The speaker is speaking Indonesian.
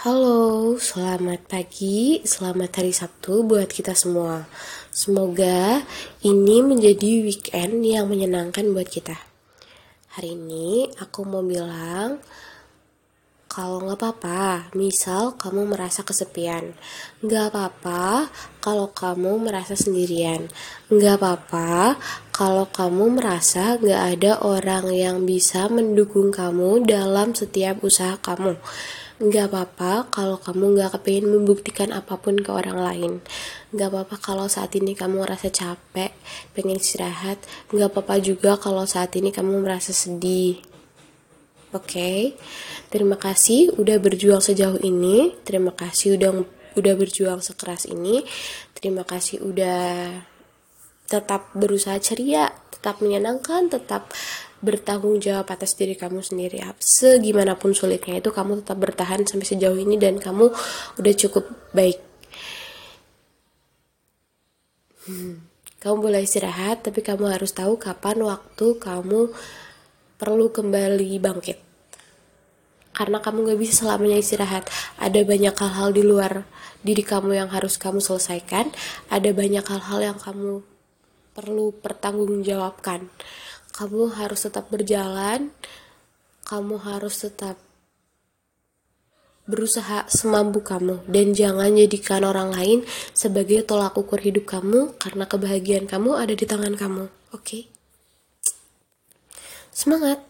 Halo, selamat pagi, selamat hari Sabtu buat kita semua. Semoga ini menjadi weekend yang menyenangkan buat kita. Hari ini aku mau bilang kalau nggak apa-apa, misal kamu merasa kesepian, nggak apa-apa kalau kamu merasa sendirian, nggak apa-apa kalau kamu merasa nggak ada orang yang bisa mendukung kamu dalam setiap usaha kamu. Nggak apa-apa kalau kamu nggak kepingin membuktikan apa pun ke orang lain. Nggak apa-apa kalau saat ini kamu merasa capek, pengen istirahat. Nggak apa-apa juga kalau saat ini kamu merasa sedih. Oke, okay? terima kasih udah berjuang sejauh ini. Terima kasih udah udah berjuang sekeras ini. Terima kasih udah tetap berusaha ceria, tetap menyenangkan, tetap bertanggung jawab atas diri kamu sendiri. Segimanapun sulitnya itu kamu tetap bertahan sampai sejauh ini dan kamu udah cukup baik. Hmm. kamu boleh istirahat tapi kamu harus tahu kapan waktu kamu perlu kembali bangkit. Karena kamu gak bisa selamanya istirahat. Ada banyak hal-hal di luar diri kamu yang harus kamu selesaikan. Ada banyak hal-hal yang kamu perlu pertanggungjawabkan kamu harus tetap berjalan, kamu harus tetap berusaha semampu kamu dan jangan jadikan orang lain sebagai tolak ukur hidup kamu karena kebahagiaan kamu ada di tangan kamu. Oke. Okay? Semangat.